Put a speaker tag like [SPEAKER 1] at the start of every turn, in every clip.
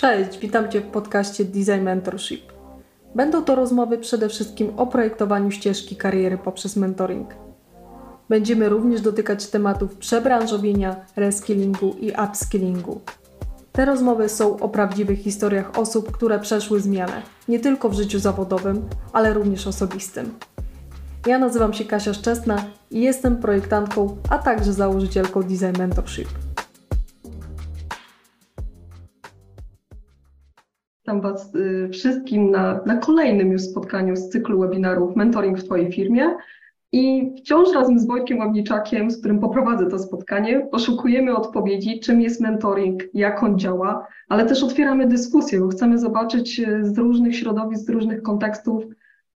[SPEAKER 1] Cześć, witam Cię w podcaście Design Mentorship. Będą to rozmowy przede wszystkim o projektowaniu ścieżki kariery poprzez mentoring. Będziemy również dotykać tematów przebranżowienia, reskillingu i upskillingu. Te rozmowy są o prawdziwych historiach osób, które przeszły zmianę, nie tylko w życiu zawodowym, ale również osobistym. Ja nazywam się Kasia Szczesna i jestem projektantką, a także założycielką Design Mentorship.
[SPEAKER 2] Witam Was y, wszystkim na, na kolejnym już spotkaniu z cyklu webinarów Mentoring w Twojej firmie. I wciąż razem z Wojtkiem Ławniczakiem, z którym poprowadzę to spotkanie, poszukujemy odpowiedzi, czym jest mentoring, jak on działa, ale też otwieramy dyskusję, bo chcemy zobaczyć y, z różnych środowisk, z różnych kontekstów,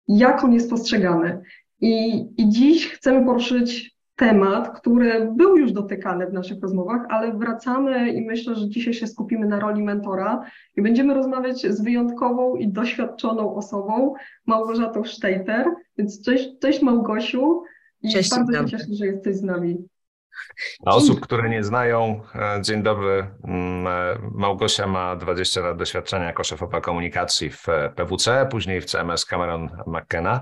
[SPEAKER 2] jak on jest postrzegany. I, i dziś chcemy poruszyć temat, który był już dotykany w naszych rozmowach, ale wracamy i myślę, że dzisiaj się skupimy na roli mentora i będziemy rozmawiać z wyjątkową i doświadczoną osobą, Małgorzatą Sztejter. Więc cześć, cześć Małgosiu i cześć, bardzo się cieszę, że jesteś z nami.
[SPEAKER 3] Dla osób, które nie znają, e, dzień dobry. Mm, e, Małgosia ma 20 lat doświadczenia jako szefowa komunikacji w PWC, później w CMS Cameron McKenna.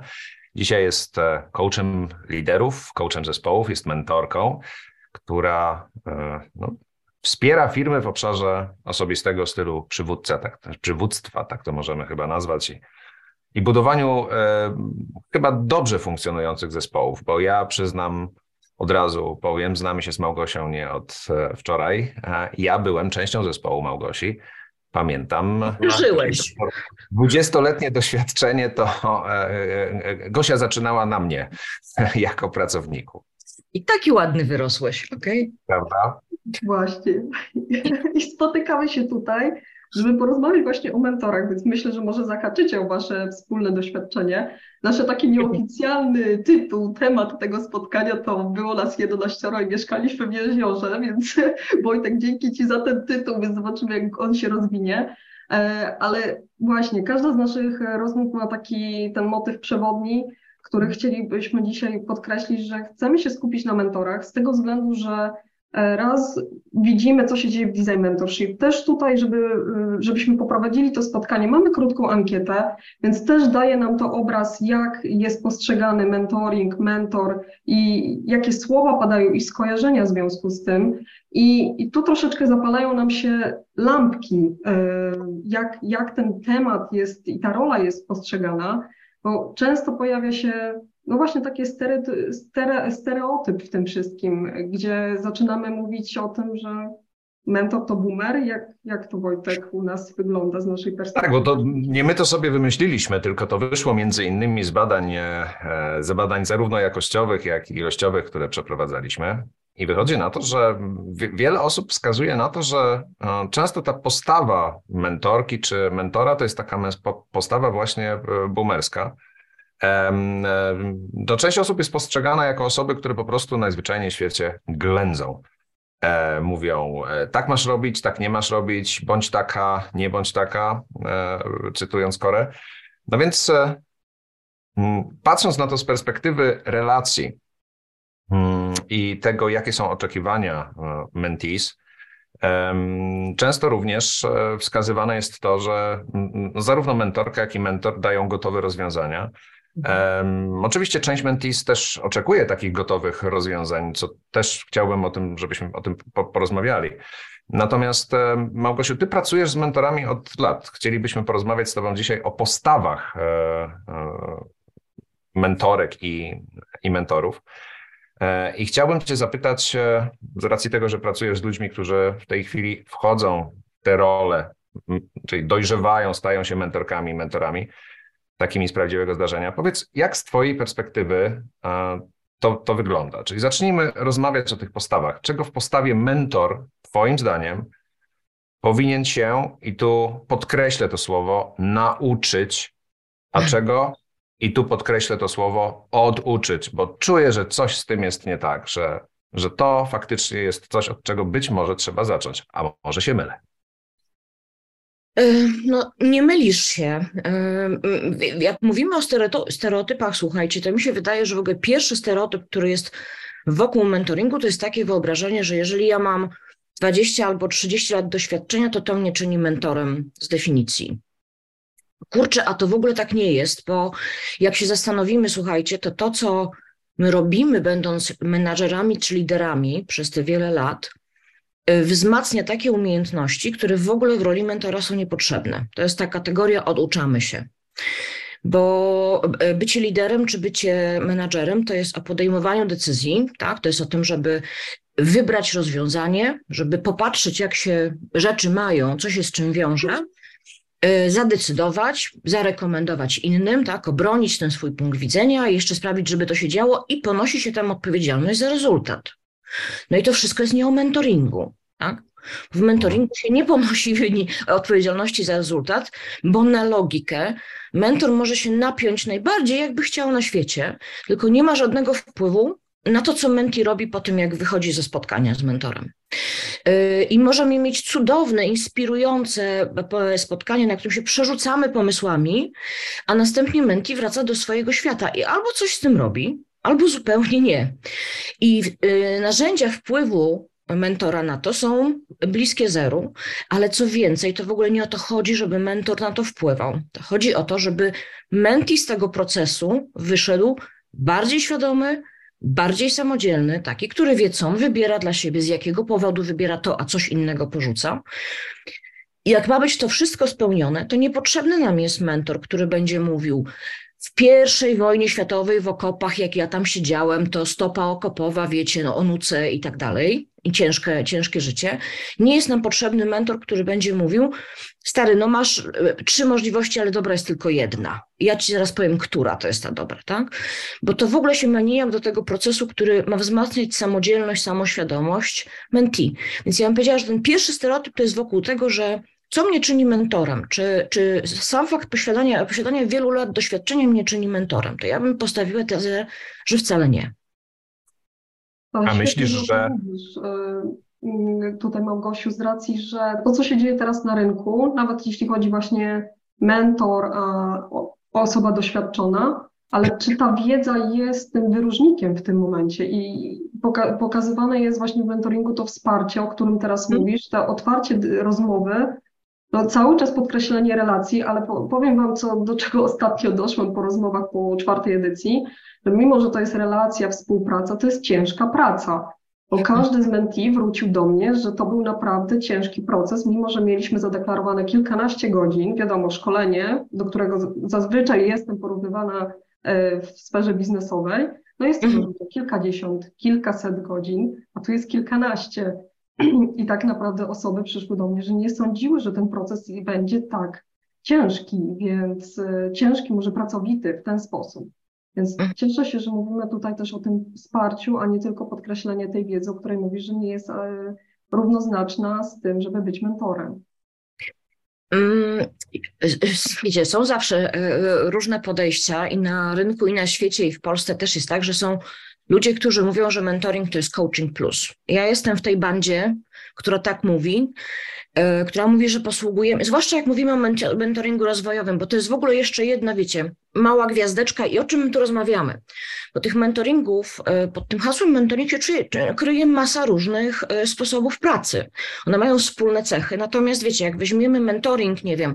[SPEAKER 3] Dzisiaj jest e, coachem liderów, coachem zespołów, jest mentorką, która e, no, wspiera firmy w obszarze osobistego stylu przywódca, tak, przywództwa, tak to możemy chyba nazwać, i, i budowaniu e, chyba dobrze funkcjonujących zespołów, bo ja przyznam, od razu powiem, znamy się z Małgosią nie od e, wczoraj. Ja byłem częścią zespołu Małgosi pamiętam.
[SPEAKER 4] Żyłeś.
[SPEAKER 3] Dwudziestoletnie doświadczenie to e, e, Gosia zaczynała na mnie jako pracowniku.
[SPEAKER 4] I taki ładny wyrosłeś, okej? Okay?
[SPEAKER 3] Prawda?
[SPEAKER 2] Właśnie. I spotykamy się tutaj żeby porozmawiać właśnie o mentorach, więc myślę, że może zahaczycie o Wasze wspólne doświadczenie. Nasze taki nieoficjalny tytuł, temat tego spotkania to było nas 11 i mieszkaliśmy w jeziorze, więc Wojtek, dzięki Ci za ten tytuł, więc zobaczymy, jak on się rozwinie. E, ale właśnie, każda z naszych rozmów ma taki ten motyw przewodni, który chcielibyśmy dzisiaj podkreślić, że chcemy się skupić na mentorach z tego względu, że raz widzimy, co się dzieje w Design Mentorship. Też tutaj, żeby, e, żebyśmy poprowadzili to spotkanie, mamy krótką ankietę, więc też daje nam to obraz, jak jest postrzegany mentoring, mentor i jakie słowa padają i skojarzenia w związku z tym. I, i tu troszeczkę zapalają nam się lampki, e, jak, jak ten temat jest i ta rola jest postrzegana, bo często pojawia się no właśnie taki stere, stere, stereotyp w tym wszystkim, gdzie zaczynamy mówić o tym, że mentor to boomer. Jak, jak to Wojtek u nas wygląda z naszej perspektywy?
[SPEAKER 3] Tak, bo to nie my to sobie wymyśliliśmy, tylko to wyszło między innymi z badań, e, z badań zarówno jakościowych, jak i ilościowych, które przeprowadzaliśmy. I wychodzi na to, że wiele osób wskazuje na to, że e, często ta postawa mentorki czy mentora to jest taka postawa właśnie e, boomerska to część osób jest postrzegana jako osoby, które po prostu najzwyczajniej w świecie ględzą. E, mówią, e, tak masz robić, tak nie masz robić, bądź taka, nie bądź taka, e, cytując Korę. No więc patrząc na to z perspektywy relacji i tego, jakie są oczekiwania mentees, Często również wskazywane jest to, że zarówno mentorka, jak i mentor dają gotowe rozwiązania, Um, oczywiście część mentees też oczekuje takich gotowych rozwiązań, co też chciałbym o tym, żebyśmy o tym porozmawiali. Natomiast Małgosiu, ty pracujesz z mentorami od lat. Chcielibyśmy porozmawiać z tobą dzisiaj o postawach e, e, mentorek i, i mentorów. E, I chciałbym cię zapytać, z racji tego, że pracujesz z ludźmi, którzy w tej chwili wchodzą w te role, czyli dojrzewają, stają się mentorkami, mentorami, takimi z prawdziwego zdarzenia. Powiedz, jak z Twojej perspektywy to, to wygląda? Czyli zacznijmy rozmawiać o tych postawach. Czego w postawie mentor, Twoim zdaniem, powinien się, i tu podkreślę to słowo, nauczyć, a czego, i tu podkreślę to słowo, oduczyć, bo czuję, że coś z tym jest nie tak, że, że to faktycznie jest coś, od czego być może trzeba zacząć, a może się mylę.
[SPEAKER 4] E, no, nie mylisz się. E, jak mówimy o stereotypach, słuchajcie, to mi się wydaje, że w ogóle pierwszy stereotyp, który jest wokół mentoringu, to jest takie wyobrażenie, że jeżeli ja mam 20 albo 30 lat doświadczenia, to to mnie czyni mentorem z definicji. Kurczę, a to w ogóle tak nie jest, bo jak się zastanowimy, słuchajcie, to to, co my robimy, będąc menadżerami czy liderami przez te wiele lat, wzmacnia takie umiejętności, które w ogóle w roli mentora są niepotrzebne. To jest ta kategoria oduczamy się. Bo y, bycie liderem czy bycie menadżerem to jest o podejmowaniu decyzji, tak? To jest o tym, żeby wybrać rozwiązanie, żeby popatrzeć, jak się rzeczy mają, co się z czym wiąże, y, zadecydować, zarekomendować innym, tak, obronić ten swój punkt widzenia, jeszcze sprawić, żeby to się działo i ponosi się tam odpowiedzialność za rezultat. No i to wszystko jest nie o mentoringu, tak? W mentoringu się nie ponosi odpowiedzialności za rezultat, bo na logikę mentor może się napiąć najbardziej, jakby chciał na świecie, tylko nie ma żadnego wpływu na to, co menti robi po tym, jak wychodzi ze spotkania z mentorem. Yy, I możemy mieć cudowne, inspirujące spotkanie, na którym się przerzucamy pomysłami, a następnie menti wraca do swojego świata i albo coś z tym robi, albo zupełnie nie. I yy, narzędzia wpływu mentora na to są bliskie zeru, ale co więcej, to w ogóle nie o to chodzi, żeby mentor na to wpływał. Chodzi o to, żeby menti z tego procesu wyszedł bardziej świadomy, bardziej samodzielny, taki, który wie, co on wybiera dla siebie, z jakiego powodu wybiera to, a coś innego porzuca. I jak ma być to wszystko spełnione, to niepotrzebny nam jest mentor, który będzie mówił, w pierwszej wojnie światowej w okopach, jak ja tam siedziałem, to stopa okopowa, wiecie, no, o nuce i tak dalej, i ciężkie, ciężkie życie. Nie jest nam potrzebny mentor, który będzie mówił, stary, no masz e, trzy możliwości, ale dobra jest tylko jedna. Ja ci zaraz powiem, która to jest ta dobra, tak? Bo to w ogóle się ma nijak do tego procesu, który ma wzmacniać samodzielność, samoświadomość mentee. Więc ja bym powiedziała, że ten pierwszy stereotyp to jest wokół tego, że co mnie czyni mentorem? Czy, czy sam fakt posiadania, posiadania wielu lat doświadczenia mnie czyni mentorem? To ja bym postawiła tezę, że wcale nie.
[SPEAKER 3] A myślisz, że.
[SPEAKER 2] Mówisz, y, tutaj Małgosiu, z racji, że to, co się dzieje teraz na rynku, nawet jeśli chodzi właśnie mentor, osoba doświadczona, ale czy ta wiedza jest tym wyróżnikiem w tym momencie i poka pokazywane jest właśnie w mentoringu to wsparcie, o którym teraz hmm. mówisz, to otwarcie rozmowy, no, cały czas podkreślenie relacji, ale po, powiem Wam, co, do czego ostatnio doszłam po rozmowach po czwartej edycji, że mimo, że to jest relacja, współpraca, to jest ciężka praca. Bo każdy z mentee wrócił do mnie, że to był naprawdę ciężki proces, mimo że mieliśmy zadeklarowane kilkanaście godzin. Wiadomo, szkolenie, do którego zazwyczaj jestem porównywana e, w sferze biznesowej, no jest to mhm. kilkadziesiąt, kilkaset godzin, a tu jest kilkanaście. I tak naprawdę osoby przyszły do mnie, że nie sądziły, że ten proces będzie tak ciężki, więc e, ciężki, może pracowity w ten sposób. Więc mhm. cieszę się, że mówimy tutaj też o tym wsparciu, a nie tylko podkreślenie tej wiedzy, o której mówisz, że nie jest e, równoznaczna z tym, żeby być mentorem.
[SPEAKER 4] Mm, wiecie, są zawsze e, różne podejścia i na rynku, i na świecie, i w Polsce też jest tak, że są ludzie, którzy mówią, że mentoring to jest coaching plus. Ja jestem w tej bandzie, która tak mówi, e, która mówi, że posługujemy, zwłaszcza jak mówimy o mentoringu rozwojowym, bo to jest w ogóle jeszcze jedna, wiecie, mała gwiazdeczka i o czym my tu rozmawiamy. Bo tych mentoringów, e, pod tym hasłem mentoring się kryje masa różnych e, sposobów pracy. One mają wspólne cechy, natomiast wiecie, jak weźmiemy mentoring, nie wiem,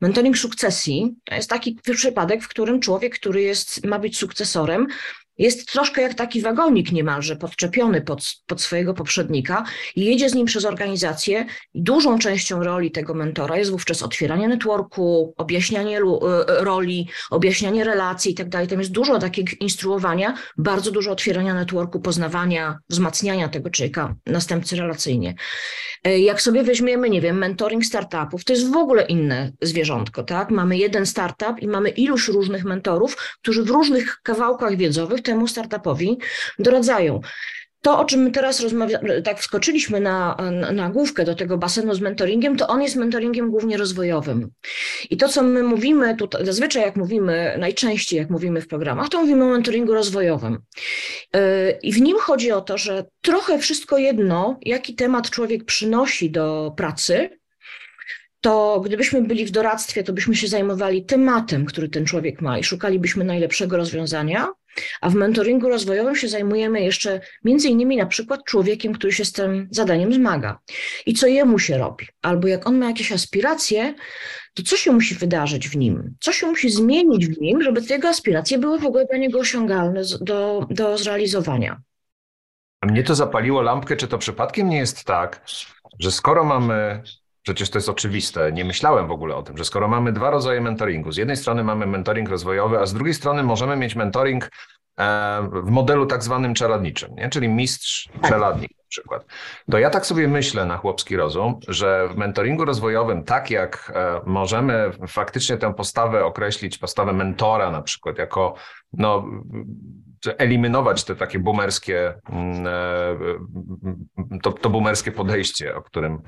[SPEAKER 4] Mentoring sukcesji to jest taki przypadek, w którym człowiek, który jest, ma być sukcesorem, jest troszkę jak taki wagonik niemalże podczepiony pod, pod swojego poprzednika i jedzie z nim przez organizację. I dużą częścią roli tego mentora jest wówczas otwieranie networku, objaśnianie e, roli, objaśnianie relacji i tak. Tam jest dużo takiego instruowania, bardzo dużo otwierania networku, poznawania, wzmacniania tego człowieka, następcy relacyjnie. E, jak sobie weźmiemy, nie wiem, mentoring startupów, to jest w ogóle inne zwierzątko, tak? Mamy jeden startup i mamy iluś różnych mentorów, którzy w różnych kawałkach wiedzowych temu startupowi doradzają. To, o czym my teraz rozmawiamy, tak wskoczyliśmy na, na, na, główkę do tego basenu z mentoringiem, to on jest mentoringiem głównie rozwojowym. I to, co my mówimy tutaj, zazwyczaj jak mówimy, najczęściej jak mówimy w programach, to mówimy o mentoringu rozwojowym. Yy, I w nim chodzi o to, że trochę wszystko jedno, jaki temat człowiek przynosi do pracy, to gdybyśmy byli w doradztwie, to byśmy się zajmowali tematem, który ten człowiek ma i szukalibyśmy najlepszego rozwiązania. A w mentoringu rozwojowym się zajmujemy jeszcze między innymi na przykład człowiekiem, który się z tym zadaniem zmaga i co jemu się robi. Albo jak on ma jakieś aspiracje, to co się musi wydarzyć w nim? Co się musi zmienić w nim, żeby te jego aspiracje były w ogóle dla niego osiągalne do, do zrealizowania?
[SPEAKER 3] A mnie to zapaliło lampkę, czy to przypadkiem nie jest tak, że skoro mamy, przecież to jest oczywiste, nie myślałem w ogóle o tym, że skoro mamy dwa rodzaje mentoringu, z jednej strony mamy mentoring rozwojowy, a z drugiej strony możemy mieć mentoring e, w modelu tak zwanym czeladniczym, nie? czyli mistrz, czeladnik na przykład. To ja tak sobie myślę na chłopski rozum, że w mentoringu rozwojowym, tak jak e, możemy faktycznie tę postawę określić, postawę mentora na przykład, jako no, eliminować te takie boomerskie, mm, e, to, to boomerskie podejście, o którym,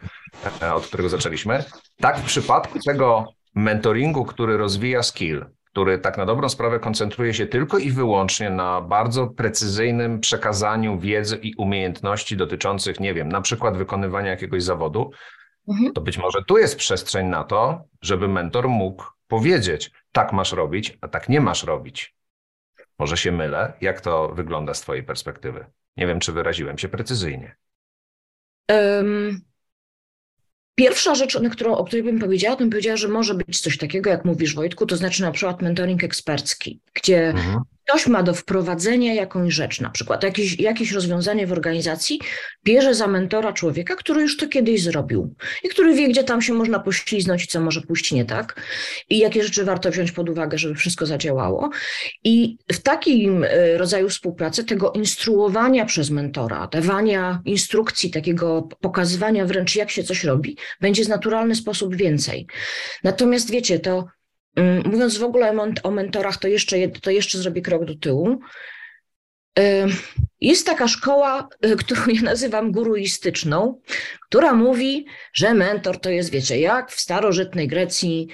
[SPEAKER 3] e, od którego zaczęliśmy. Tak w przypadku tego mentoringu, który rozwija skill, który tak na dobrą sprawę koncentruje się tylko i wyłącznie na bardzo precyzyjnym przekazaniu wiedzy i umiejętności dotyczących, nie wiem, na przykład wykonywania jakiegoś zawodu, mhm. to być może tu jest przestrzeń na to, żeby mentor mógł powiedzieć, tak masz robić, a tak nie masz robić. Może się mylę? Jak to wygląda z Twojej perspektywy? Nie wiem, czy wyraziłem się precyzyjnie. Um,
[SPEAKER 4] pierwsza rzecz, na którą, o której bym powiedziała, to bym powiedziała, że może być coś takiego, jak mówisz Wojtku, to znaczy na przykład mentoring ekspercki, gdzie mhm ktoś ma do wprowadzenia jakąś rzecz, na przykład jakieś, jakieś rozwiązanie w organizacji, bierze za mentora człowieka, który już to kiedyś zrobił i który wie, gdzie tam się można pośliznąć i co może pójść nie tak i jakie rzeczy warto wziąć pod uwagę, żeby wszystko zadziałało. I w takim e, rodzaju współpracy, tego instruowania przez mentora, dawania instrukcji, takiego pokazywania wręcz, jak się coś robi, będzie w naturalny sposób więcej. Natomiast wiecie, to mówiąc w ogóle o mentorach, to jeszcze, to jeszcze zrobię krok do tyłu. Jest taka szkoła, y, którą ja nazywam guruistyczną, która mówi, że mentor to jest, wiecie, jak w starożytnej Grecji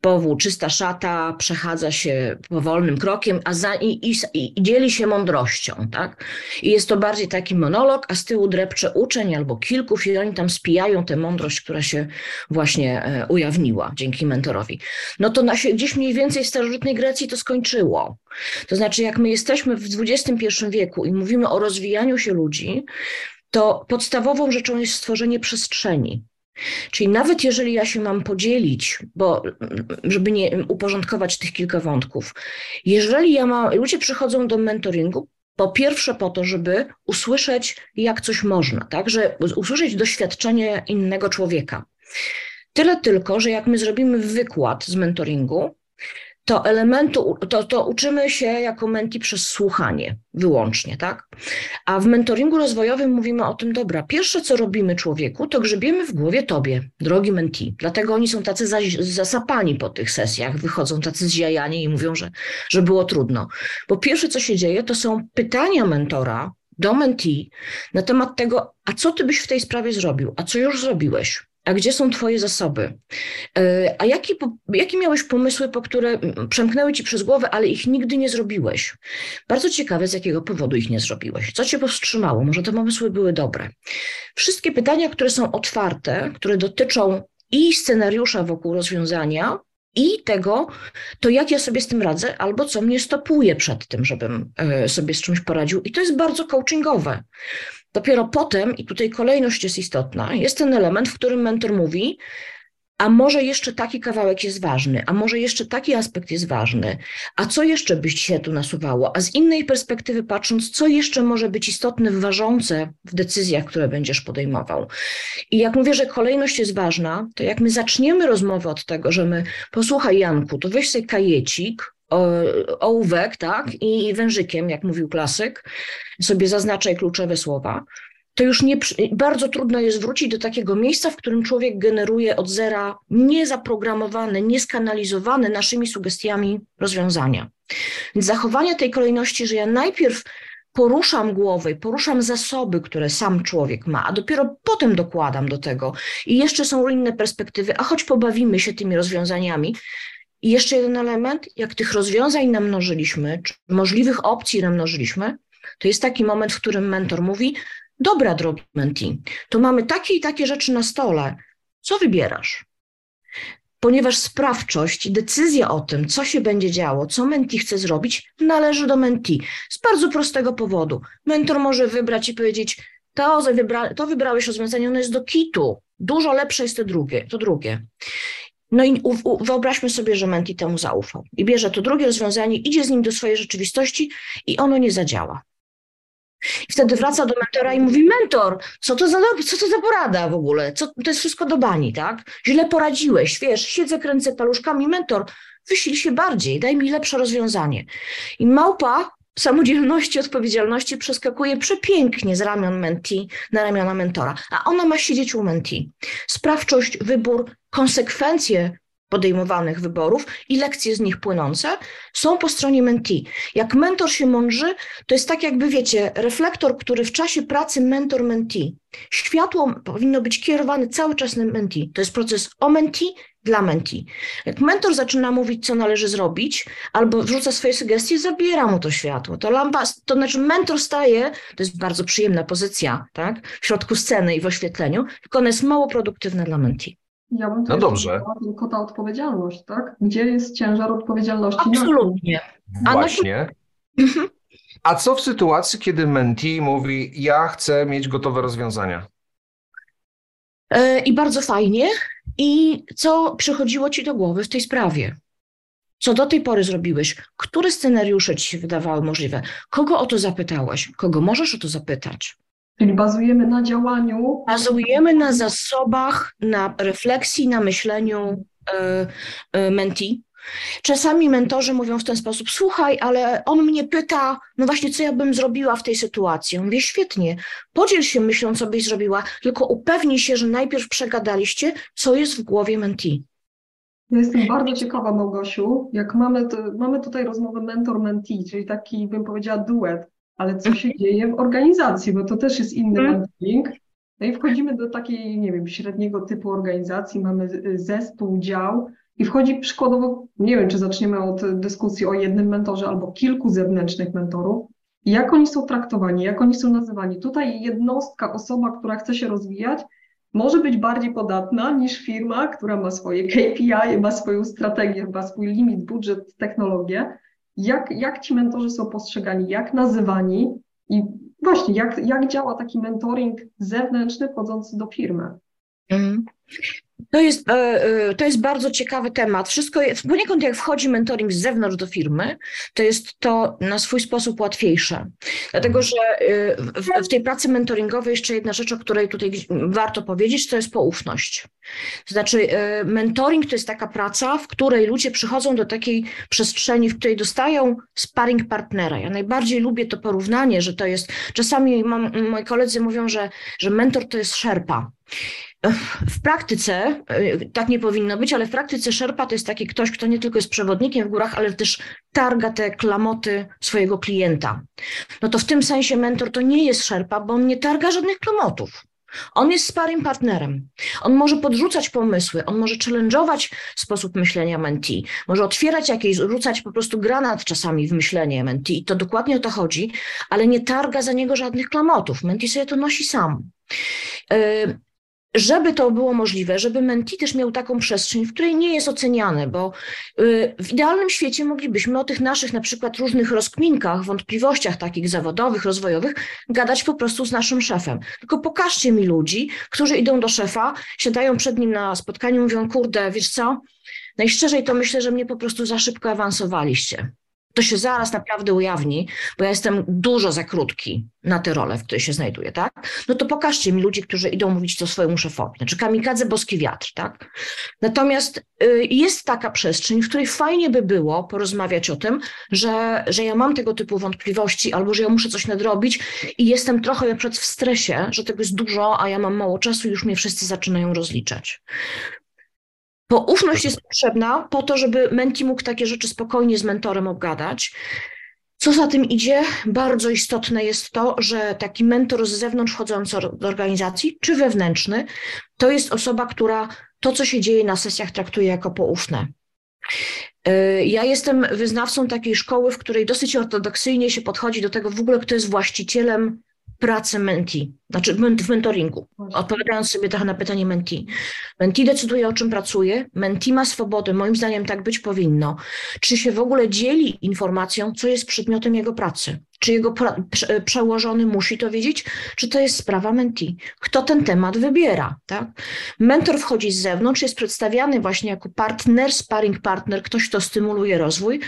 [SPEAKER 4] powłóczysta szata przechadza się powolnym krokiem a za, i, i, i, dzieli się mądrością. Tak? I jest to bardziej taki monolog, a z tyłu drepcze uczeń albo kilków i oni tam spijają tę mądrość, która się właśnie e, ujawniła dzięki mentorowi. No to na, gdzieś mniej więcej w starożytnej Grecji to skończyło. To znaczy, jak my jesteśmy w XXI wieku i mówimy o rozwijaniu się ludzi, to podstawową rzeczą jest stworzenie przestrzeni. Czyli nawet jeżeli ja się mam podzielić, bo żeby nie uporządkować tych kilka wątków, jeżeli ja mam, ludzie przychodzą do mentoringu, po pierwsze po to, żeby usłyszeć, jak coś można, tak, że usłyszeć doświadczenie innego człowieka. Tyle tylko, że jak my zrobimy wykład z mentoringu, to elementu, to, to uczymy się jako menti przez słuchanie wyłącznie, tak? A w mentoringu rozwojowym mówimy o tym, dobra, pierwsze co robimy człowieku, to grzebiemy w głowie tobie, drogi menti. Dlatego oni są tacy zasapani po tych sesjach, wychodzą tacy zjajani i mówią, że, że było trudno. Bo pierwsze co się dzieje, to są pytania mentora do menti na temat tego, a co ty byś w tej sprawie zrobił, a co już zrobiłeś? A gdzie są Twoje zasoby? E, a jakie, jakie miałeś pomysły, po które przemknęły Ci przez głowę, ale ich nigdy nie zrobiłeś? Bardzo ciekawe, z jakiego powodu ich nie zrobiłeś. Co Cię powstrzymało? Może te pomysły były dobre? Wszystkie pytania, które są otwarte, które dotyczą i scenariusza wokół rozwiązania, i tego, to jak ja sobie z tym radzę, albo co mnie stopuje przed tym, żebym e, sobie z czymś poradził. I to jest bardzo coachingowe. Dopiero potem, i tutaj kolejność jest istotna, jest ten element, w którym mentor mówi, a może jeszcze taki kawałek jest ważny, a może jeszcze taki aspekt jest ważny, a co jeszcze byś się tu nasuwało, a z innej perspektywy patrząc, co jeszcze może być istotne, ważące w decyzjach, które będziesz podejmował. I jak mówię, że kolejność jest ważna, to jak my zaczniemy rozmowę od tego, że my, posłuchaj Janku, to weź sobie kajecik, ołówek, tak, i wężykiem, jak mówił klasyk, sobie zaznaczaj kluczowe słowa, to już nie, bardzo trudno jest wrócić do takiego miejsca, w którym człowiek generuje od zera niezaprogramowane, nieskanalizowane naszymi sugestiami rozwiązania. Więc zachowanie tej kolejności, że ja najpierw poruszam głowę, poruszam zasoby, które sam człowiek ma, a dopiero potem dokładam do tego. I jeszcze są inne perspektywy, a choć pobawimy się tymi rozwiązaniami, i jeszcze jeden element, jak tych rozwiązań namnożyliśmy, czy możliwych opcji namnożyliśmy, to jest taki moment, w którym mentor mówi: Dobra, drogi mentee, to mamy takie i takie rzeczy na stole. Co wybierasz? ponieważ sprawczość decyzja o tym, co się będzie działo, co menti chce zrobić, należy do menti. Z bardzo prostego powodu. Mentor może wybrać i powiedzieć, to, wybra to wybrałeś rozwiązanie, ono jest do kitu. Dużo lepsze jest to drugie. To drugie. No i wyobraźmy sobie, że menti temu zaufał i bierze to drugie rozwiązanie, idzie z nim do swojej rzeczywistości i ono nie zadziała. I wtedy wraca do mentora i mówi: Mentor, co to za, co to za porada w ogóle? Co, to jest wszystko do bani, tak? Źle poradziłeś, wiesz, siedzę, kręcę paluszkami, mentor, wysil się bardziej, daj mi lepsze rozwiązanie. I małpa samodzielności, odpowiedzialności przeskakuje przepięknie z ramion menti na ramiona mentora, a ona ma siedzieć u menti. Sprawczość, wybór, konsekwencje podejmowanych wyborów i lekcje z nich płynące są po stronie mentee. Jak mentor się mądrzy, to jest tak jakby, wiecie, reflektor, który w czasie pracy mentor-mentee. Światło powinno być kierowane cały czas na mentee. To jest proces o mentee dla mentee. Jak mentor zaczyna mówić, co należy zrobić, albo wrzuca swoje sugestie, zabiera mu to światło. To lampa, to znaczy mentor staje, to jest bardzo przyjemna pozycja, tak, w środku sceny i w oświetleniu, tylko ona jest mało produktywna dla mentee.
[SPEAKER 2] Ja bym
[SPEAKER 3] no dobrze.
[SPEAKER 2] tylko ta odpowiedzialność, tak? Gdzie jest ciężar odpowiedzialności?
[SPEAKER 4] Absolutnie.
[SPEAKER 3] Właśnie. Mhm. A co w sytuacji, kiedy mentee mówi, ja chcę mieć gotowe rozwiązania?
[SPEAKER 4] E, I bardzo fajnie. I co przychodziło ci do głowy w tej sprawie? Co do tej pory zrobiłeś? Które scenariusze ci się wydawały możliwe? Kogo o to zapytałeś? Kogo możesz o to zapytać?
[SPEAKER 2] Czyli bazujemy na działaniu.
[SPEAKER 4] Bazujemy na zasobach, na refleksji, na myśleniu y, y, menti. Czasami mentorzy mówią w ten sposób: Słuchaj, ale on mnie pyta, no właśnie, co ja bym zrobiła w tej sytuacji. On mówi: Świetnie, podziel się myślą, co byś zrobiła, tylko upewnij się, że najpierw przegadaliście, co jest w głowie menti.
[SPEAKER 2] Ja jestem bardzo ciekawa, Małgosiu, jak mamy, mamy tutaj rozmowę mentor-mentee, czyli taki, bym powiedziała, duet ale co się dzieje w organizacji, bo to też jest inny mentoring. No i wchodzimy do takiej, nie wiem, średniego typu organizacji, mamy zespół, dział i wchodzi przykładowo, nie wiem, czy zaczniemy od dyskusji o jednym mentorze albo kilku zewnętrznych mentorów, jak oni są traktowani, jak oni są nazywani. Tutaj jednostka, osoba, która chce się rozwijać, może być bardziej podatna niż firma, która ma swoje KPI, ma swoją strategię, ma swój limit, budżet, technologię jak, jak ci mentorzy są postrzegani, jak nazywani i właśnie jak, jak działa taki mentoring zewnętrzny wchodzący do firmy. Mm.
[SPEAKER 4] To jest, e, e, to jest bardzo ciekawy temat. Wszystko, poniekąd jak wchodzi mentoring z zewnątrz do firmy, to jest to na swój sposób łatwiejsze. Dlatego, mhm. że e, w, w tej pracy mentoringowej jeszcze jedna rzecz, o której tutaj warto powiedzieć, to jest poufność. To znaczy, mentoring to jest taka praca, w której ludzie przychodzą do takiej przestrzeni, w której dostają sparring partnera. Ja najbardziej lubię to porównanie, że to jest, czasami mam, moi koledzy mówią, że, że mentor to jest szerpa w praktyce y, tak nie powinno być, ale w praktyce szerpa to jest taki ktoś, kto nie tylko jest przewodnikiem w górach, ale też targa te klamoty swojego klienta. No to w tym sensie mentor to nie jest szerpa, bo on nie targa żadnych klamotów. On jest sparym partnerem. On może podrzucać pomysły, on może challenge'ować sposób myślenia mentee, może otwierać jakieś, rzucać po prostu granat czasami w myślenie mentee i to dokładnie o to chodzi, ale nie targa za niego żadnych klamotów. Mentee sobie to nosi sam. Żeby to było możliwe, żeby Menti też miał taką przestrzeń, w której nie jest oceniany, bo y, w idealnym świecie moglibyśmy o tych naszych na przykład różnych rozkminkach, wątpliwościach takich zawodowych, rozwojowych, gadać po prostu z naszym szefem. Tylko pokażcie mi ludzi, którzy idą do szefa, siadają przed nim na spotkaniu, mówią, kurde, wiesz co, najszczerzej to myślę, że mnie po prostu za szybko awansowaliście to się zaraz naprawdę ujawni, bo ja jestem dużo za krótki na tę rolę, w której się znajduję, tak? No to pokażcie mi ludzi, którzy idą mówić to swojemu szefowi. Znaczy kamikadze, boski wiatr, tak? Natomiast y, jest taka przestrzeń, w której fajnie by było porozmawiać o tym, że, że ja mam tego typu wątpliwości albo że ja muszę coś nadrobić i jestem trochę na przykład w stresie, że tego jest dużo, a ja mam mało czasu i już mnie wszyscy zaczynają rozliczać. Poufność jest potrzebna po to, żeby menti mógł takie rzeczy spokojnie z mentorem obgadać. Co za tym idzie, bardzo istotne jest to, że taki mentor z zewnątrz wchodzący do organizacji, czy wewnętrzny, to jest osoba, która to, co się dzieje na sesjach, traktuje jako poufne. Y, ja jestem wyznawcą takiej szkoły, w której dosyć ortodoksyjnie się podchodzi do tego w ogóle, kto jest właścicielem pracę menti, znaczy w mentoringu, odpowiadając sobie trochę na pytanie menti. Menti decyduje, o czym pracuje, menti ma swobodę, moim zdaniem tak być powinno. Czy się w ogóle dzieli informacją, co jest przedmiotem jego pracy? Czy jego prze przełożony musi to wiedzieć, czy to jest sprawa menti? Kto ten temat wybiera? Tak? Mentor wchodzi z zewnątrz, jest przedstawiany właśnie jako partner, sparring partner, ktoś, kto stymuluje rozwój,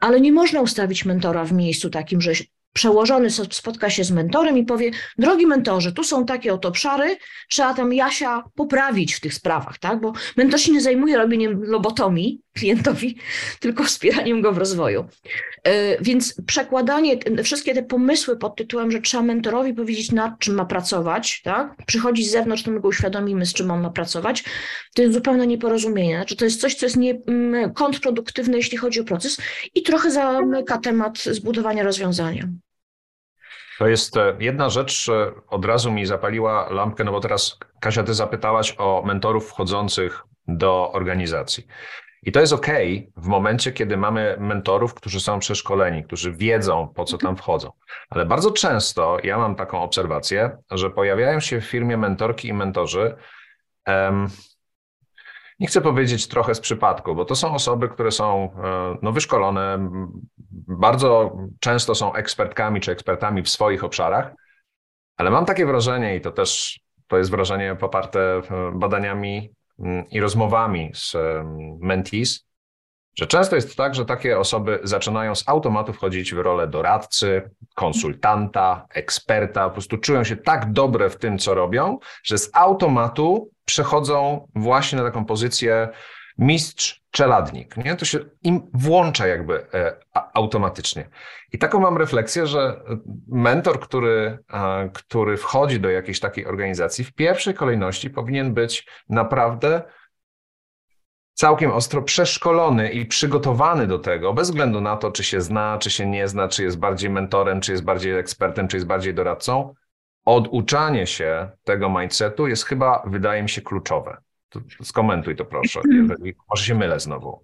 [SPEAKER 4] ale nie można ustawić mentora w miejscu takim, że przełożony spotka się z mentorem i powie, drogi mentorze, tu są takie oto obszary, trzeba tam Jasia poprawić w tych sprawach, tak? Bo mentor się nie zajmuje robieniem lobotomii klientowi, tylko wspieraniem go w rozwoju. E, więc przekładanie, wszystkie te pomysły pod tytułem, że trzeba mentorowi powiedzieć, nad czym ma pracować, tak? Przychodzi z zewnątrz, to my go uświadomimy, z czym on ma pracować, to jest zupełne nieporozumienie. Znaczy, to jest coś, co jest nie, kontrproduktywne, jeśli chodzi o proces i trochę zamyka temat zbudowania rozwiązania.
[SPEAKER 3] To jest e, jedna rzecz, e, od razu mi zapaliła lampkę, no bo teraz Kasia, ty zapytałaś o mentorów wchodzących do organizacji. I to jest ok w momencie, kiedy mamy mentorów, którzy są przeszkoleni, którzy wiedzą, po co tam wchodzą. Ale bardzo często ja mam taką obserwację, że pojawiają się w firmie mentorki i mentorzy. Nie chcę powiedzieć trochę z przypadku, bo to są osoby, które są e, no, wyszkolone, bardzo często są ekspertkami czy ekspertami w swoich obszarach, ale mam takie wrażenie, i to też to jest wrażenie poparte e, badaniami i rozmowami z mentees, że często jest tak, że takie osoby zaczynają z automatu wchodzić w rolę doradcy, konsultanta, eksperta, po prostu czują się tak dobre w tym, co robią, że z automatu przechodzą właśnie na taką pozycję mistrz, czeladnik. Nie? To się im włącza jakby e, automatycznie. I taką mam refleksję, że mentor, który, który wchodzi do jakiejś takiej organizacji, w pierwszej kolejności powinien być naprawdę całkiem ostro przeszkolony i przygotowany do tego, bez względu na to, czy się zna, czy się nie zna, czy jest bardziej mentorem, czy jest bardziej ekspertem, czy jest bardziej doradcą. Oduczanie się tego mindsetu jest chyba, wydaje mi się, kluczowe. Skomentuj to proszę, jeżeli może się mylę znowu.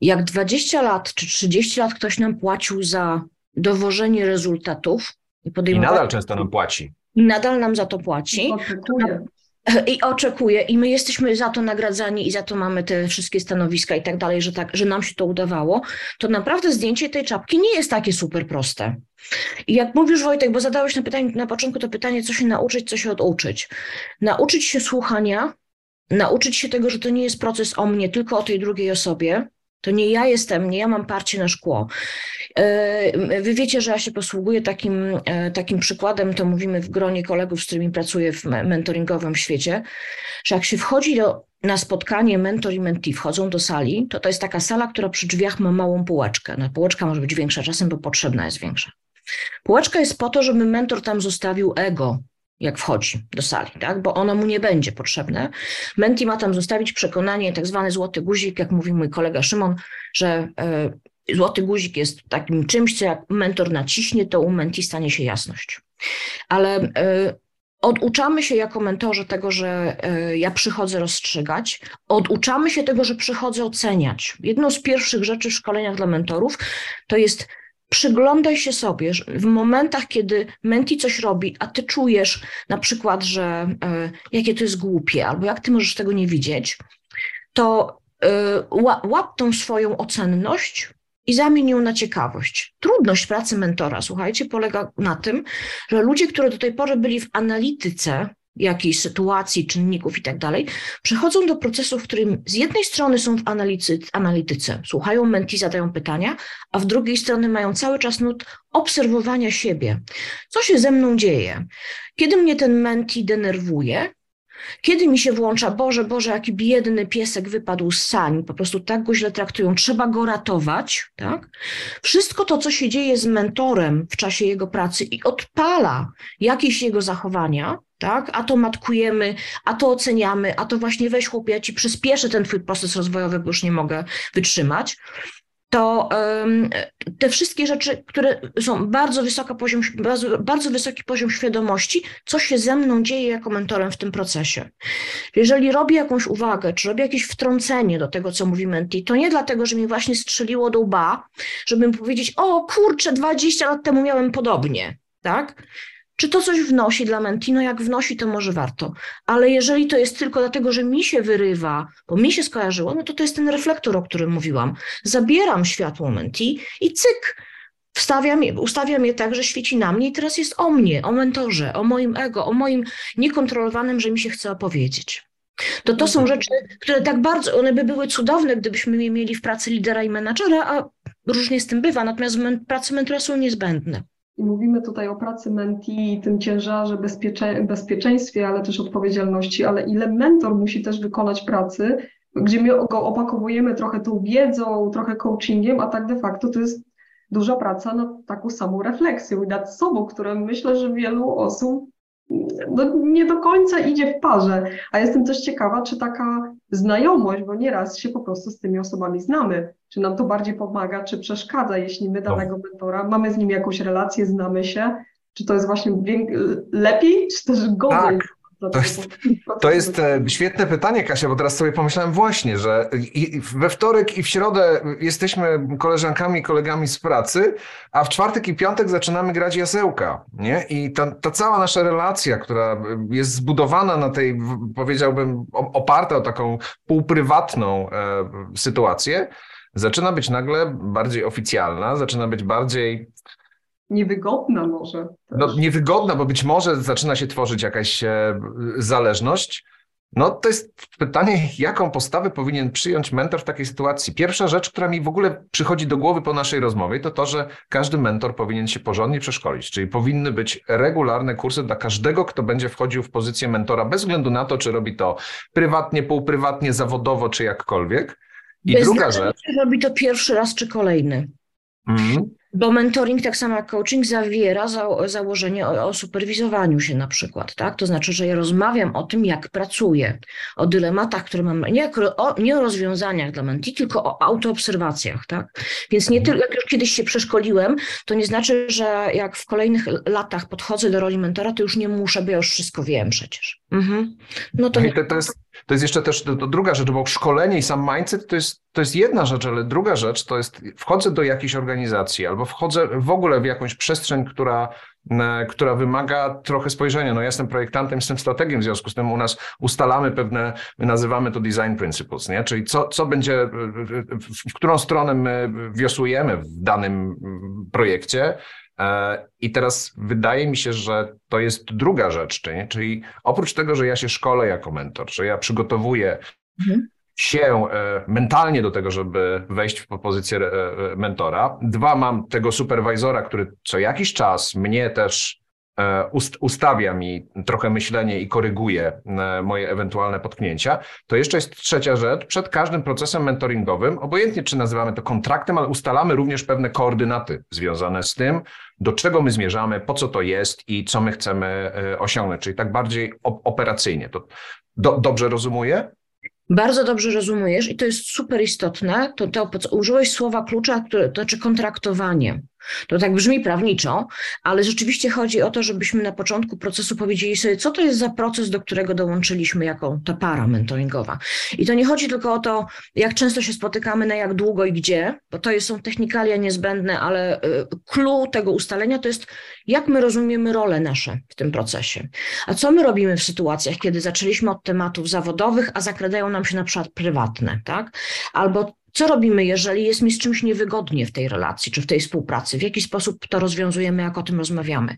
[SPEAKER 4] Jak 20 lat czy 30 lat ktoś nam płacił za dowożenie rezultatów
[SPEAKER 3] i podejmowanie. I nadal często nam płaci.
[SPEAKER 4] I nadal nam za to płaci. I oczekuje, i my jesteśmy za to nagradzani, i za to mamy te wszystkie stanowiska i tak dalej, że, tak, że nam się to udawało, to naprawdę zdjęcie tej czapki nie jest takie super proste. I jak mówisz, Wojtek, bo zadałeś na, pytanie, na początku to pytanie, co się nauczyć, co się oduczyć. Nauczyć się słuchania, nauczyć się tego, że to nie jest proces o mnie, tylko o tej drugiej osobie, to nie ja jestem, nie ja mam parcie na szkło. E, wy wiecie, że ja się posługuję takim, e, takim przykładem, to mówimy w gronie kolegów, z którymi pracuję w mentoringowym świecie, że jak się wchodzi do, na spotkanie mentor i mentee, wchodzą do sali, to to jest taka sala, która przy drzwiach ma małą półeczkę. No, półeczka może być większa czasem, bo potrzebna jest większa. Półeczka jest po to, żeby mentor tam zostawił ego, jak wchodzi do sali, tak? bo ono mu nie będzie potrzebne. Menti ma tam zostawić przekonanie, tak zwany złoty guzik, jak mówi mój kolega Szymon, że y, złoty guzik jest takim czymś, co jak mentor naciśnie, to u menti stanie się jasność. Ale y, Oduczamy się jako mentorzy tego, że y, ja przychodzę rozstrzygać, oduczamy się tego, że przychodzę oceniać. Jedną z pierwszych rzeczy w szkoleniach dla mentorów to jest przyglądaj się sobie w momentach, kiedy menti coś robi, a ty czujesz na przykład, że y, jakie to jest głupie, albo jak ty możesz tego nie widzieć, to y, łap tą swoją ocenność i zamień ją na ciekawość. Trudność pracy mentora, słuchajcie, polega na tym, że ludzie, którzy do tej pory byli w analityce, jakiejś sytuacji, czynników i tak dalej, przechodzą do procesu, w którym z jednej strony są w analityce, analityce słuchają menti, zadają pytania, a w drugiej strony mają cały czas nut obserwowania siebie. Co się ze mną dzieje? Kiedy mnie ten menti denerwuje, kiedy mi się włącza, Boże, Boże, jaki biedny piesek wypadł z sani, po prostu tak go źle traktują, trzeba go ratować, tak? Wszystko to, co się dzieje z mentorem w czasie jego pracy i odpala jakieś jego zachowania, tak? A to matkujemy, a to oceniamy, a to właśnie weź chłopie, ja ci przyspieszę ten twój proces rozwojowy, bo już nie mogę wytrzymać to te wszystkie rzeczy, które są bardzo, wysoka poziom, bardzo, bardzo wysoki poziom świadomości, co się ze mną dzieje jako mentorem w tym procesie. Jeżeli robię jakąś uwagę, czy robię jakieś wtrącenie do tego, co mówi menti, to nie dlatego, że mi właśnie strzeliło do łba, żebym powiedzieć, o kurczę, 20 lat temu miałem podobnie, tak? Czy to coś wnosi dla menti? No jak wnosi, to może warto. Ale jeżeli to jest tylko dlatego, że mi się wyrywa, bo mi się skojarzyło, no to to jest ten reflektor, o którym mówiłam. Zabieram światło menti i cyk, wstawiam, ustawiam je tak, że świeci na mnie i teraz jest o mnie, o mentorze, o moim ego, o moim niekontrolowanym, że mi się chce opowiedzieć. To to są rzeczy, które tak bardzo, one by były cudowne, gdybyśmy je mieli w pracy lidera i menadżera, a różnie z tym bywa, natomiast men, pracy mentora są niezbędne.
[SPEAKER 2] I mówimy tutaj o pracy menti, tym ciężarze, bezpiecze, bezpieczeństwie, ale też odpowiedzialności, ale ile mentor musi też wykonać pracy, gdzie my go opakowujemy trochę tą wiedzą, trochę coachingiem, a tak de facto to jest duża praca nad taką samą refleksją i nad sobą, które myślę, że wielu osób no, nie do końca idzie w parze. A jestem też ciekawa, czy taka znajomość, bo nieraz się po prostu z tymi osobami znamy, czy nam to bardziej pomaga, czy przeszkadza, jeśli my danego mentora mamy z nim jakąś relację, znamy się, czy to jest właśnie lepiej, czy też gorzej?
[SPEAKER 3] Tak. To jest, to jest e, świetne pytanie, Kasia, bo teraz sobie pomyślałem właśnie, że we wtorek i w środę jesteśmy koleżankami i kolegami z pracy, a w czwartek i piątek zaczynamy grać jasełka. Nie? I ta, ta cała nasza relacja, która jest zbudowana na tej, powiedziałbym, oparta o taką półprywatną e, sytuację, zaczyna być nagle bardziej oficjalna, zaczyna być bardziej
[SPEAKER 2] Niewygodna może.
[SPEAKER 3] No, niewygodna, bo być może zaczyna się tworzyć jakaś e, zależność. No to jest pytanie, jaką postawę powinien przyjąć mentor w takiej sytuacji. Pierwsza rzecz, która mi w ogóle przychodzi do głowy po naszej rozmowie, to to, że każdy mentor powinien się porządnie przeszkolić, czyli powinny być regularne kursy dla każdego, kto będzie wchodził w pozycję mentora, bez względu na to, czy robi to prywatnie, półprywatnie, zawodowo, czy jakkolwiek.
[SPEAKER 4] I bez druga rzecz. Czy robi to pierwszy raz, czy kolejny. Mm. Bo mentoring, tak samo jak coaching, zawiera za, założenie o, o, superwizowaniu się na przykład, tak? To znaczy, że ja rozmawiam o tym, jak pracuję, o dylematach, które mam, nie, o, nie o rozwiązaniach dla menti, tylko o autoobserwacjach, tak? Więc nie tylko, jak już kiedyś się przeszkoliłem, to nie znaczy, że jak w kolejnych latach podchodzę do roli mentora, to już nie muszę, bo ja już wszystko wiem przecież. Mhm.
[SPEAKER 3] No to, no to, to, jest, to jest jeszcze też druga rzecz, bo szkolenie i sam mindset to jest, to jest jedna rzecz, ale druga rzecz to jest wchodzę do jakiejś organizacji albo wchodzę w ogóle w jakąś przestrzeń, która, e, która wymaga trochę spojrzenia. No ja jestem projektantem, jestem strategiem, w związku z tym u nas ustalamy pewne, my nazywamy to design principles, nie? czyli co, co będzie, w którą stronę my wiosłujemy w danym projekcie, e, i teraz wydaje mi się, że to jest druga rzecz, czyli oprócz tego, że ja się szkolę jako mentor, że ja przygotowuję mhm się e, mentalnie do tego, żeby wejść w pozycję e, e, mentora. Dwa, mam tego superwizora, który co jakiś czas mnie też ustawia mi trochę myślenie i koryguje moje ewentualne potknięcia. To jeszcze jest trzecia rzecz. Przed każdym procesem mentoringowym, obojętnie czy nazywamy to kontraktem, ale ustalamy również pewne koordynaty związane z tym, do czego my zmierzamy, po co to jest i co my chcemy osiągnąć, czyli tak bardziej operacyjnie. To do, dobrze rozumuję?
[SPEAKER 4] Bardzo dobrze rozumiesz i to jest super istotne. To, to użyłeś słowa klucza, które, to znaczy kontraktowanie. To tak brzmi prawniczo, ale rzeczywiście chodzi o to, żebyśmy na początku procesu powiedzieli sobie, co to jest za proces, do którego dołączyliśmy jako ta para mentoringowa. I to nie chodzi tylko o to, jak często się spotykamy, na jak długo i gdzie, bo to są technikalia niezbędne, ale y, clue tego ustalenia to jest, jak my rozumiemy role nasze w tym procesie. A co my robimy w sytuacjach, kiedy zaczęliśmy od tematów zawodowych, a zakradają nam się na przykład prywatne, tak? Albo co robimy, jeżeli jest mi z czymś niewygodnie w tej relacji czy w tej współpracy? W jaki sposób to rozwiązujemy, jak o tym rozmawiamy?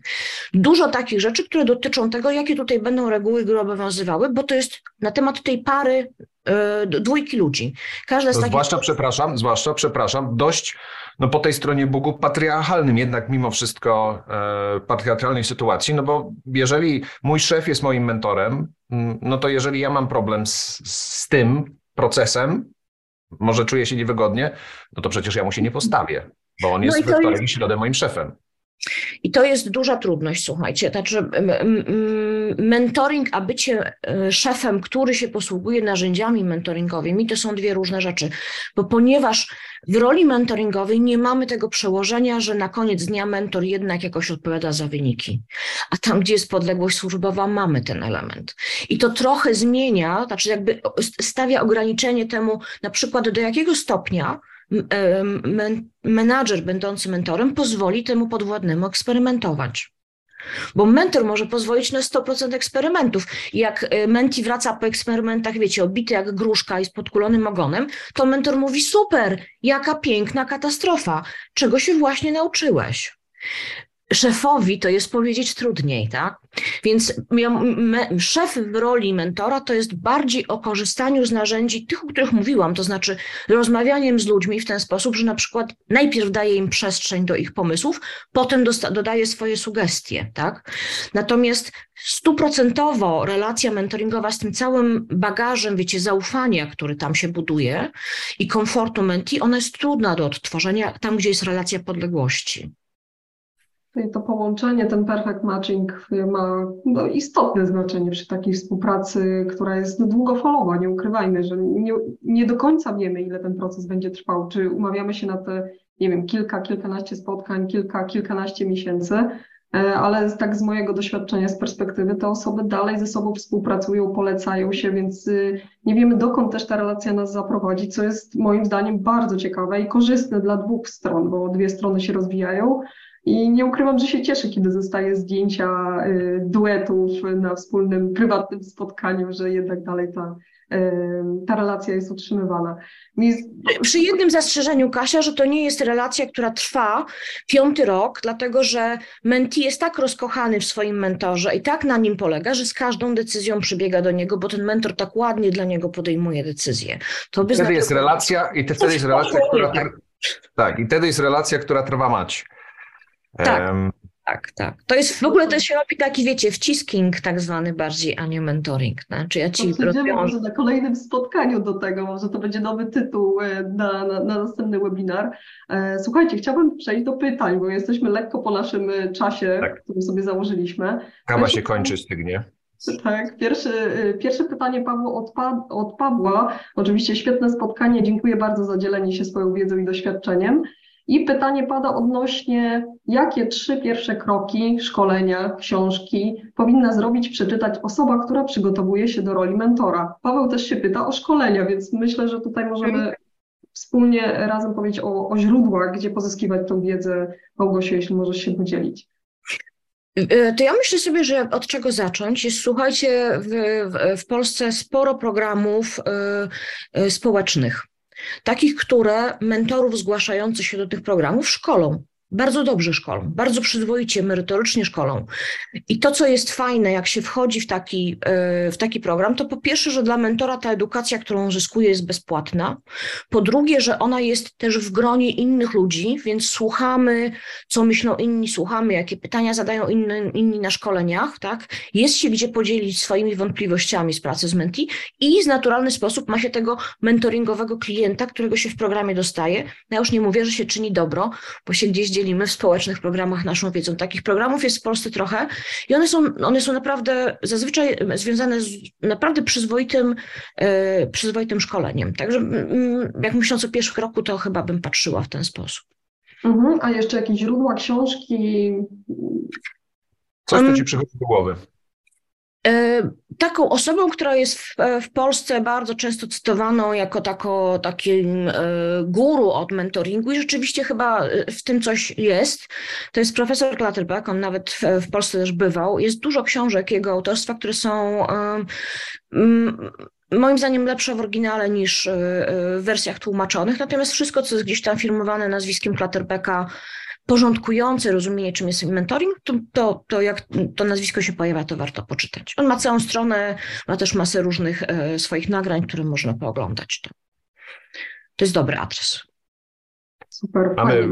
[SPEAKER 4] Dużo takich rzeczy, które dotyczą tego, jakie tutaj będą reguły gry obowiązywały, bo to jest na temat tej pary yy, dwójki ludzi.
[SPEAKER 3] Każda z takich... Zwłaszcza, przepraszam, zwłaszcza, przepraszam, dość no po tej stronie Bogu patriarchalnym jednak mimo wszystko e, patriarchalnej sytuacji, no bo jeżeli mój szef jest moim mentorem, mm, no to jeżeli ja mam problem z, z tym procesem, może czuje się niewygodnie, no to przecież ja mu się nie postawię, bo on no jest we wtorek jest... i środę moim szefem.
[SPEAKER 4] I to jest duża trudność, słuchajcie. Znaczy, mentoring, a bycie e, szefem, który się posługuje narzędziami mentoringowymi, to są dwie różne rzeczy. Bo ponieważ w roli mentoringowej nie mamy tego przełożenia, że na koniec dnia mentor jednak jakoś odpowiada za wyniki. A tam, gdzie jest podległość służbowa, mamy ten element. I to trochę zmienia, znaczy jakby stawia ograniczenie temu, na przykład do jakiego stopnia menadżer będący mentorem pozwoli temu podwładnemu eksperymentować. Bo mentor może pozwolić na 100% eksperymentów. Jak y, menti wraca po eksperymentach, wiecie, obity jak gruszka i z podkulonym ogonem, to mentor mówi: Super, jaka piękna katastrofa, czego się właśnie nauczyłeś szefowi to jest powiedzieć trudniej, tak? Więc szef w roli mentora to jest bardziej o korzystaniu z narzędzi tych, o których mówiłam, to znaczy rozmawianiem z ludźmi w ten sposób, że na przykład najpierw daje im przestrzeń do ich pomysłów, potem dodaje swoje sugestie, tak? Natomiast stuprocentowo relacja mentoringowa z tym całym bagażem, wiecie, zaufania, który tam się buduje i komfortu menti, ona jest trudna do odtworzenia tam, gdzie jest relacja podległości.
[SPEAKER 2] To połączenie, ten perfect matching ma no, istotne znaczenie przy takiej współpracy, która jest długofalowa, nie ukrywajmy, że nie, nie do końca wiemy, ile ten proces będzie trwał. Czy umawiamy się na te, nie wiem, kilka, kilkanaście spotkań, kilka, kilkanaście miesięcy, e, ale tak z mojego doświadczenia, z perspektywy, te osoby dalej ze sobą współpracują, polecają się, więc y, nie wiemy, dokąd też ta relacja nas zaprowadzi, co jest moim zdaniem bardzo ciekawe i korzystne dla dwóch stron, bo dwie strony się rozwijają. I nie ukrywam, że się cieszę, kiedy zostaje zdjęcia y, duetów na wspólnym, prywatnym spotkaniu, że jednak dalej ta, y, ta relacja jest utrzymywana. Jest...
[SPEAKER 4] Przy jednym zastrzeżeniu, Kasia, że to nie jest relacja, która trwa piąty rok, dlatego że menti jest tak rozkochany w swoim mentorze i tak na nim polega, że z każdą decyzją przybiega do niego, bo ten mentor tak ładnie dla niego podejmuje decyzję.
[SPEAKER 3] To by wtedy jest relacja i wtedy jest relacja, która... Tak, i wtedy jest relacja, która trwa mać.
[SPEAKER 4] Tak. Um, tak, tak. To jest w ogóle to się robi taki, wiecie, wcisking tak zwany bardziej, a nie mentoring. Znaczy ja ci
[SPEAKER 2] Przejdziemy może na kolejnym spotkaniu do tego, może to będzie nowy tytuł e, na, na, na następny webinar. E, słuchajcie, chciałabym przejść do pytań, bo jesteśmy lekko po naszym e, czasie, tak. który sobie założyliśmy.
[SPEAKER 3] Kawa się kończy, stygnie.
[SPEAKER 2] Tak, pierwsze, pierwsze pytanie Pawło od, pa, od Pawła. Oczywiście świetne spotkanie. Dziękuję bardzo za dzielenie się swoją wiedzą i doświadczeniem. I pytanie pada odnośnie, jakie trzy pierwsze kroki szkolenia, książki powinna zrobić, przeczytać osoba, która przygotowuje się do roli mentora. Paweł też się pyta o szkolenia, więc myślę, że tutaj możemy wspólnie razem powiedzieć o, o źródłach, gdzie pozyskiwać tą wiedzę. Małgosiu, jeśli możesz się podzielić.
[SPEAKER 4] E, to ja myślę sobie, że od czego zacząć jest, słuchajcie, w, w Polsce sporo programów y, y, społecznych takich, które mentorów zgłaszających się do tych programów szkolą bardzo dobrze szkolą, bardzo przyzwoicie, merytorycznie szkolą. I to, co jest fajne, jak się wchodzi w taki, e, w taki program, to po pierwsze, że dla mentora ta edukacja, którą zyskuje, jest bezpłatna. Po drugie, że ona jest też w gronie innych ludzi, więc słuchamy, co myślą inni, słuchamy, jakie pytania zadają inni, inni na szkoleniach, tak? Jest się gdzie podzielić swoimi wątpliwościami z pracy z menti i w naturalny sposób ma się tego mentoringowego klienta, którego się w programie dostaje. Ja już nie mówię, że się czyni dobro, bo się gdzieś dzieje dzielimy w społecznych programach naszą wiedzą. Takich programów jest w Polsce trochę i one są, one są naprawdę zazwyczaj związane z naprawdę przyzwoitym, e, przyzwoitym szkoleniem. Także mm, jak myśląc o pierwszym kroku, to chyba bym patrzyła w ten sposób.
[SPEAKER 2] Mhm, a jeszcze jakieś źródła, książki?
[SPEAKER 3] Coś, co ci przychodzi do głowy.
[SPEAKER 4] E, taką osobą, która jest w, w, Polsce bardzo często cytowaną jako tako, takim e, guru od mentoringu i rzeczywiście chyba e, w tym coś jest, to jest profesor Klatterbeck, on nawet w, Polsce też bywał. Jest dużo książek jego autorstwa, które są moim zdaniem lepsze w oryginale niż w wersjach tłumaczonych, natomiast wszystko, co jest gdzieś tam firmowane nazwiskiem Klatterbecka, porządkujące rozumienie, czym jest mentoring, to, to, to jak to nazwisko się pojawia, to warto poczytać. On ma całą stronę, ma też masę różnych e, swoich nagrań, które można pooglądać. To, to jest dobry adres.
[SPEAKER 3] Super. Mamy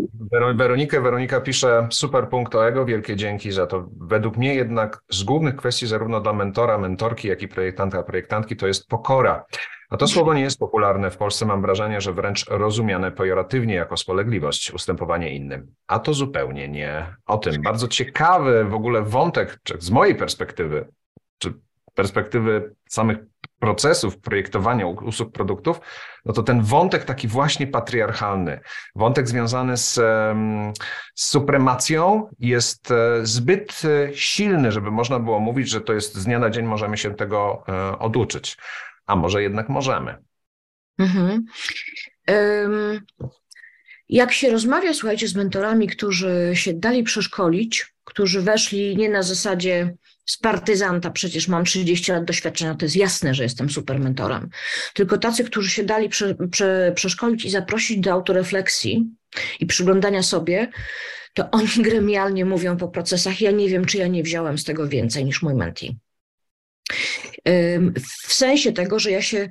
[SPEAKER 3] Weronikę. Weronika pisze super punkt o ego, wielkie dzięki za to. Według mnie jednak z głównych kwestii zarówno dla mentora, mentorki, jak i projektanta, projektantki to jest pokora. A to słowo nie jest popularne w Polsce. Mam wrażenie, że wręcz rozumiane pejoratywnie jako spolegliwość, ustępowanie innym. A to zupełnie nie o tym. Bardzo ciekawy w ogóle wątek, czy z mojej perspektywy, czy perspektywy samych procesów projektowania usług, produktów, no to ten wątek taki właśnie patriarchalny, wątek związany z, z supremacją jest e, zbyt e, silny, żeby można było mówić, że to jest z dnia na dzień możemy się tego e, oduczyć a może jednak możemy. Mhm.
[SPEAKER 4] Um, jak się rozmawia, słuchajcie, z mentorami, którzy się dali przeszkolić, którzy weszli nie na zasadzie z partyzanta, przecież mam 30 lat doświadczenia, to jest jasne, że jestem super mentorem, tylko tacy, którzy się dali prze, prze, przeszkolić i zaprosić do autorefleksji i przyglądania sobie, to oni gremialnie mówią po procesach, ja nie wiem, czy ja nie wziąłem z tego więcej niż mój mentee. W sensie tego, że ja się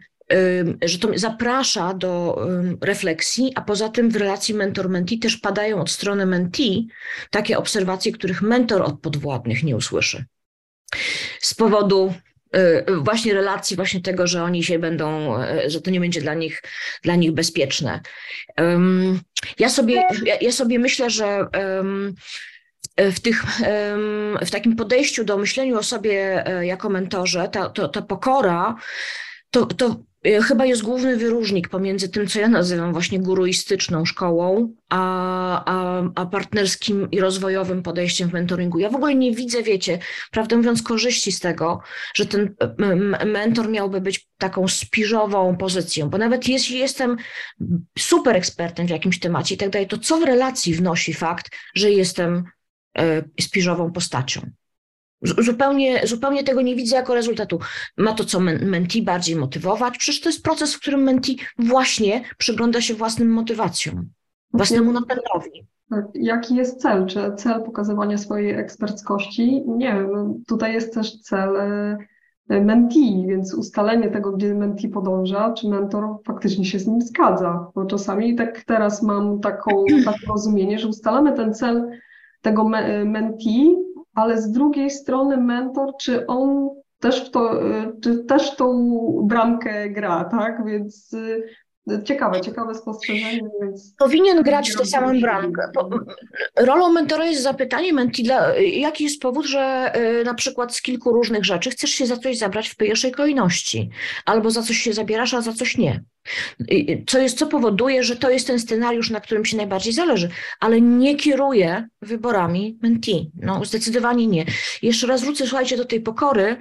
[SPEAKER 4] że to zaprasza do refleksji, a poza tym w relacji mentor-mentee też padają od strony mentee takie obserwacje, których mentor od podwładnych nie usłyszy. Z powodu y, właśnie relacji, właśnie tego, że oni się będą, y, że to nie będzie dla nich, dla nich bezpieczne. Ja sobie, ja sobie myślę, że w, tych, w takim podejściu do myśleniu o sobie e, jako mentorze, ta, ta pokora, to, to chyba jest główny wyróżnik pomiędzy tym, co ja nazywam właśnie guruistyczną szkołą, a, a, a, partnerskim i rozwojowym podejściem w mentoringu. Ja w ogóle nie widzę, wiecie, prawdę mówiąc, korzyści z tego, że ten mentor miałby być taką spiżową pozycją, bo nawet jeśli jestem super ekspertem w jakimś temacie i tak dalej, to co w relacji wnosi fakt, że jestem e, spiżową postacią? Zupełnie, zupełnie tego nie widzę jako rezultatu. Ma to co menti bardziej motywować. Przecież to jest proces, w którym menti właśnie przygląda się własnym motywacjom, własnemu napędowi.
[SPEAKER 2] Tak. Jaki jest cel? Czy cel pokazywania swojej eksperckości? Nie wiem. Tutaj jest też cel e, mentee, więc ustalenie tego, gdzie mentee podąża, czy mentor faktycznie się z nim zgadza. Bo czasami tak teraz mam taką, takie rozumienie, że ustalamy ten cel tego mentee, ale z drugiej strony mentor, czy on też w to, y, czy też tą bramkę gra, tak? Więc y, Ciekawe, ciekawe spostrzeżenie. Więc...
[SPEAKER 4] Powinien grać w tę samą bramkę. Rolą mentora jest zapytanie menti, dla, jaki jest powód, że y, na przykład z kilku różnych rzeczy chcesz się za coś zabrać w pierwszej kolejności, albo za coś się zabierasz, a za coś nie. Co, jest, co powoduje, że to jest ten scenariusz, na którym ci najbardziej zależy, ale nie kieruje wyborami mentee. No, zdecydowanie nie. Jeszcze raz wrócę, słuchajcie, do tej pokory,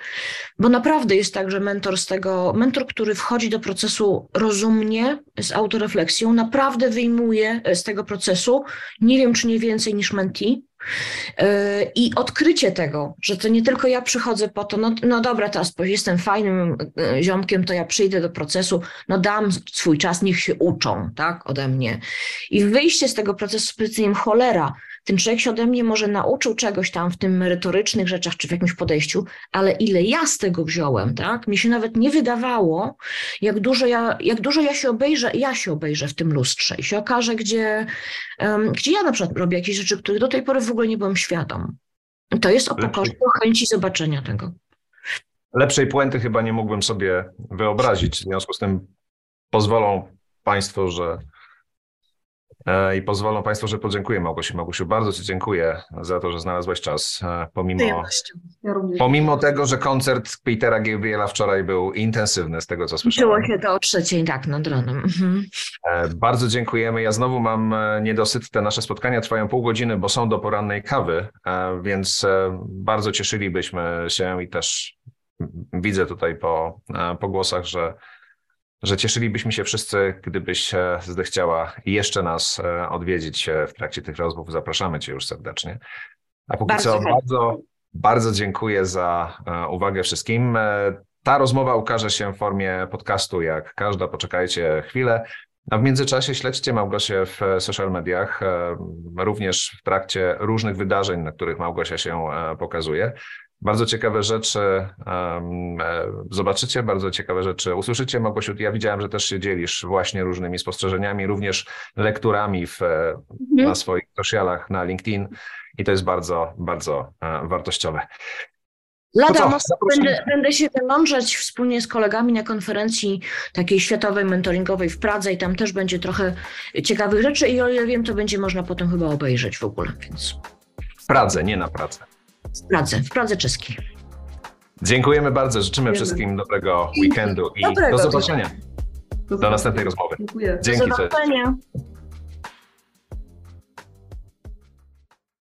[SPEAKER 4] bo naprawdę jest tak, że mentor z tego, mentor, który wchodzi do procesu rozumnie, z autorefleksją, naprawdę wyjmuje z tego procesu, nie wiem, czy nie więcej niż mentee, E, I odkrycie tego, że to nie tylko ja przychodzę po to, no, no dobra, teraz jestem fajnym e, ziomkiem, to ja przyjdę do procesu, no dam swój czas, niech się uczą, tak, ode mnie. I wyjście z tego procesu z powiedzeniem cholera, ten człowiek się ode mnie może nauczył czegoś tam w tym merytorycznych rzeczach, czy w jakimś podejściu, ale ile ja z tego wziąłem, tak, mi się nawet nie wydawało, jak dużo ja, jak dużo ja się obejrzę, ja się obejrzę w tym lustrze i się okaże, gdzie, um, gdzie ja na przykład robię jakieś rzeczy, których do tej pory w ogóle nie byłem świadom. To jest o pokorze, o chęci zobaczenia tego.
[SPEAKER 3] Lepszej puenty chyba nie mógłbym sobie wyobrazić. W związku z tym pozwolą Państwo, że i pozwolą Państwo, że podziękuję Małgosiu. Małgosiu, bardzo Ci dziękuję za to, że znalazłaś czas, e, pomimo, ja pomimo tego, że koncert Petera Gabriela wczoraj był intensywny, z tego co słyszałem.
[SPEAKER 4] Było się to o trzeciej, tak, nad ranem. Mhm.
[SPEAKER 3] E, bardzo dziękujemy. Ja znowu mam niedosyt. Te nasze spotkania trwają pół godziny, bo są do porannej kawy, więc bardzo cieszylibyśmy się i też widzę tutaj po, po głosach, że że cieszylibyśmy się wszyscy, gdybyś zechciała jeszcze nas e, odwiedzić w trakcie tych rozmów. Zapraszamy Cię już serdecznie. A póki bardzo co bardzo, bardzo dziękuję za e, uwagę wszystkim. E, ta rozmowa ukaże się w formie podcastu, jak każda. Poczekajcie chwilę. A w międzyczasie śledźcie Małgosię w social mediach, również w trakcie różnych wydarzeń, na których Małgosia się pokazuje. Bardzo ciekawe rzeczy um, zobaczycie, bardzo ciekawe rzeczy usłyszycie. Małgosiu, ja widziałem, że też się dzielisz właśnie różnymi spostrzeżeniami, również lekturami w, mhm. na swoich socialach, na LinkedIn i to jest bardzo, bardzo e, wartościowe.
[SPEAKER 4] Lada mocno będę, będę się wymądrzeć wspólnie z kolegami na konferencji takiej światowej, mentoringowej w Pradze i tam też będzie trochę ciekawych rzeczy i o ile wiem, to będzie można potem chyba obejrzeć w ogóle, więc...
[SPEAKER 3] W Pradze, nie na Pradze.
[SPEAKER 4] W Pradze, w Pradze czeskiej.
[SPEAKER 3] Dziękujemy bardzo, życzymy wszystkim dobrego weekendu i dobrego, do zobaczenia. Do, do następnej rozmowy.
[SPEAKER 2] Dziękuję.
[SPEAKER 3] Dzięki.
[SPEAKER 4] Do zobaczenia. Cześć.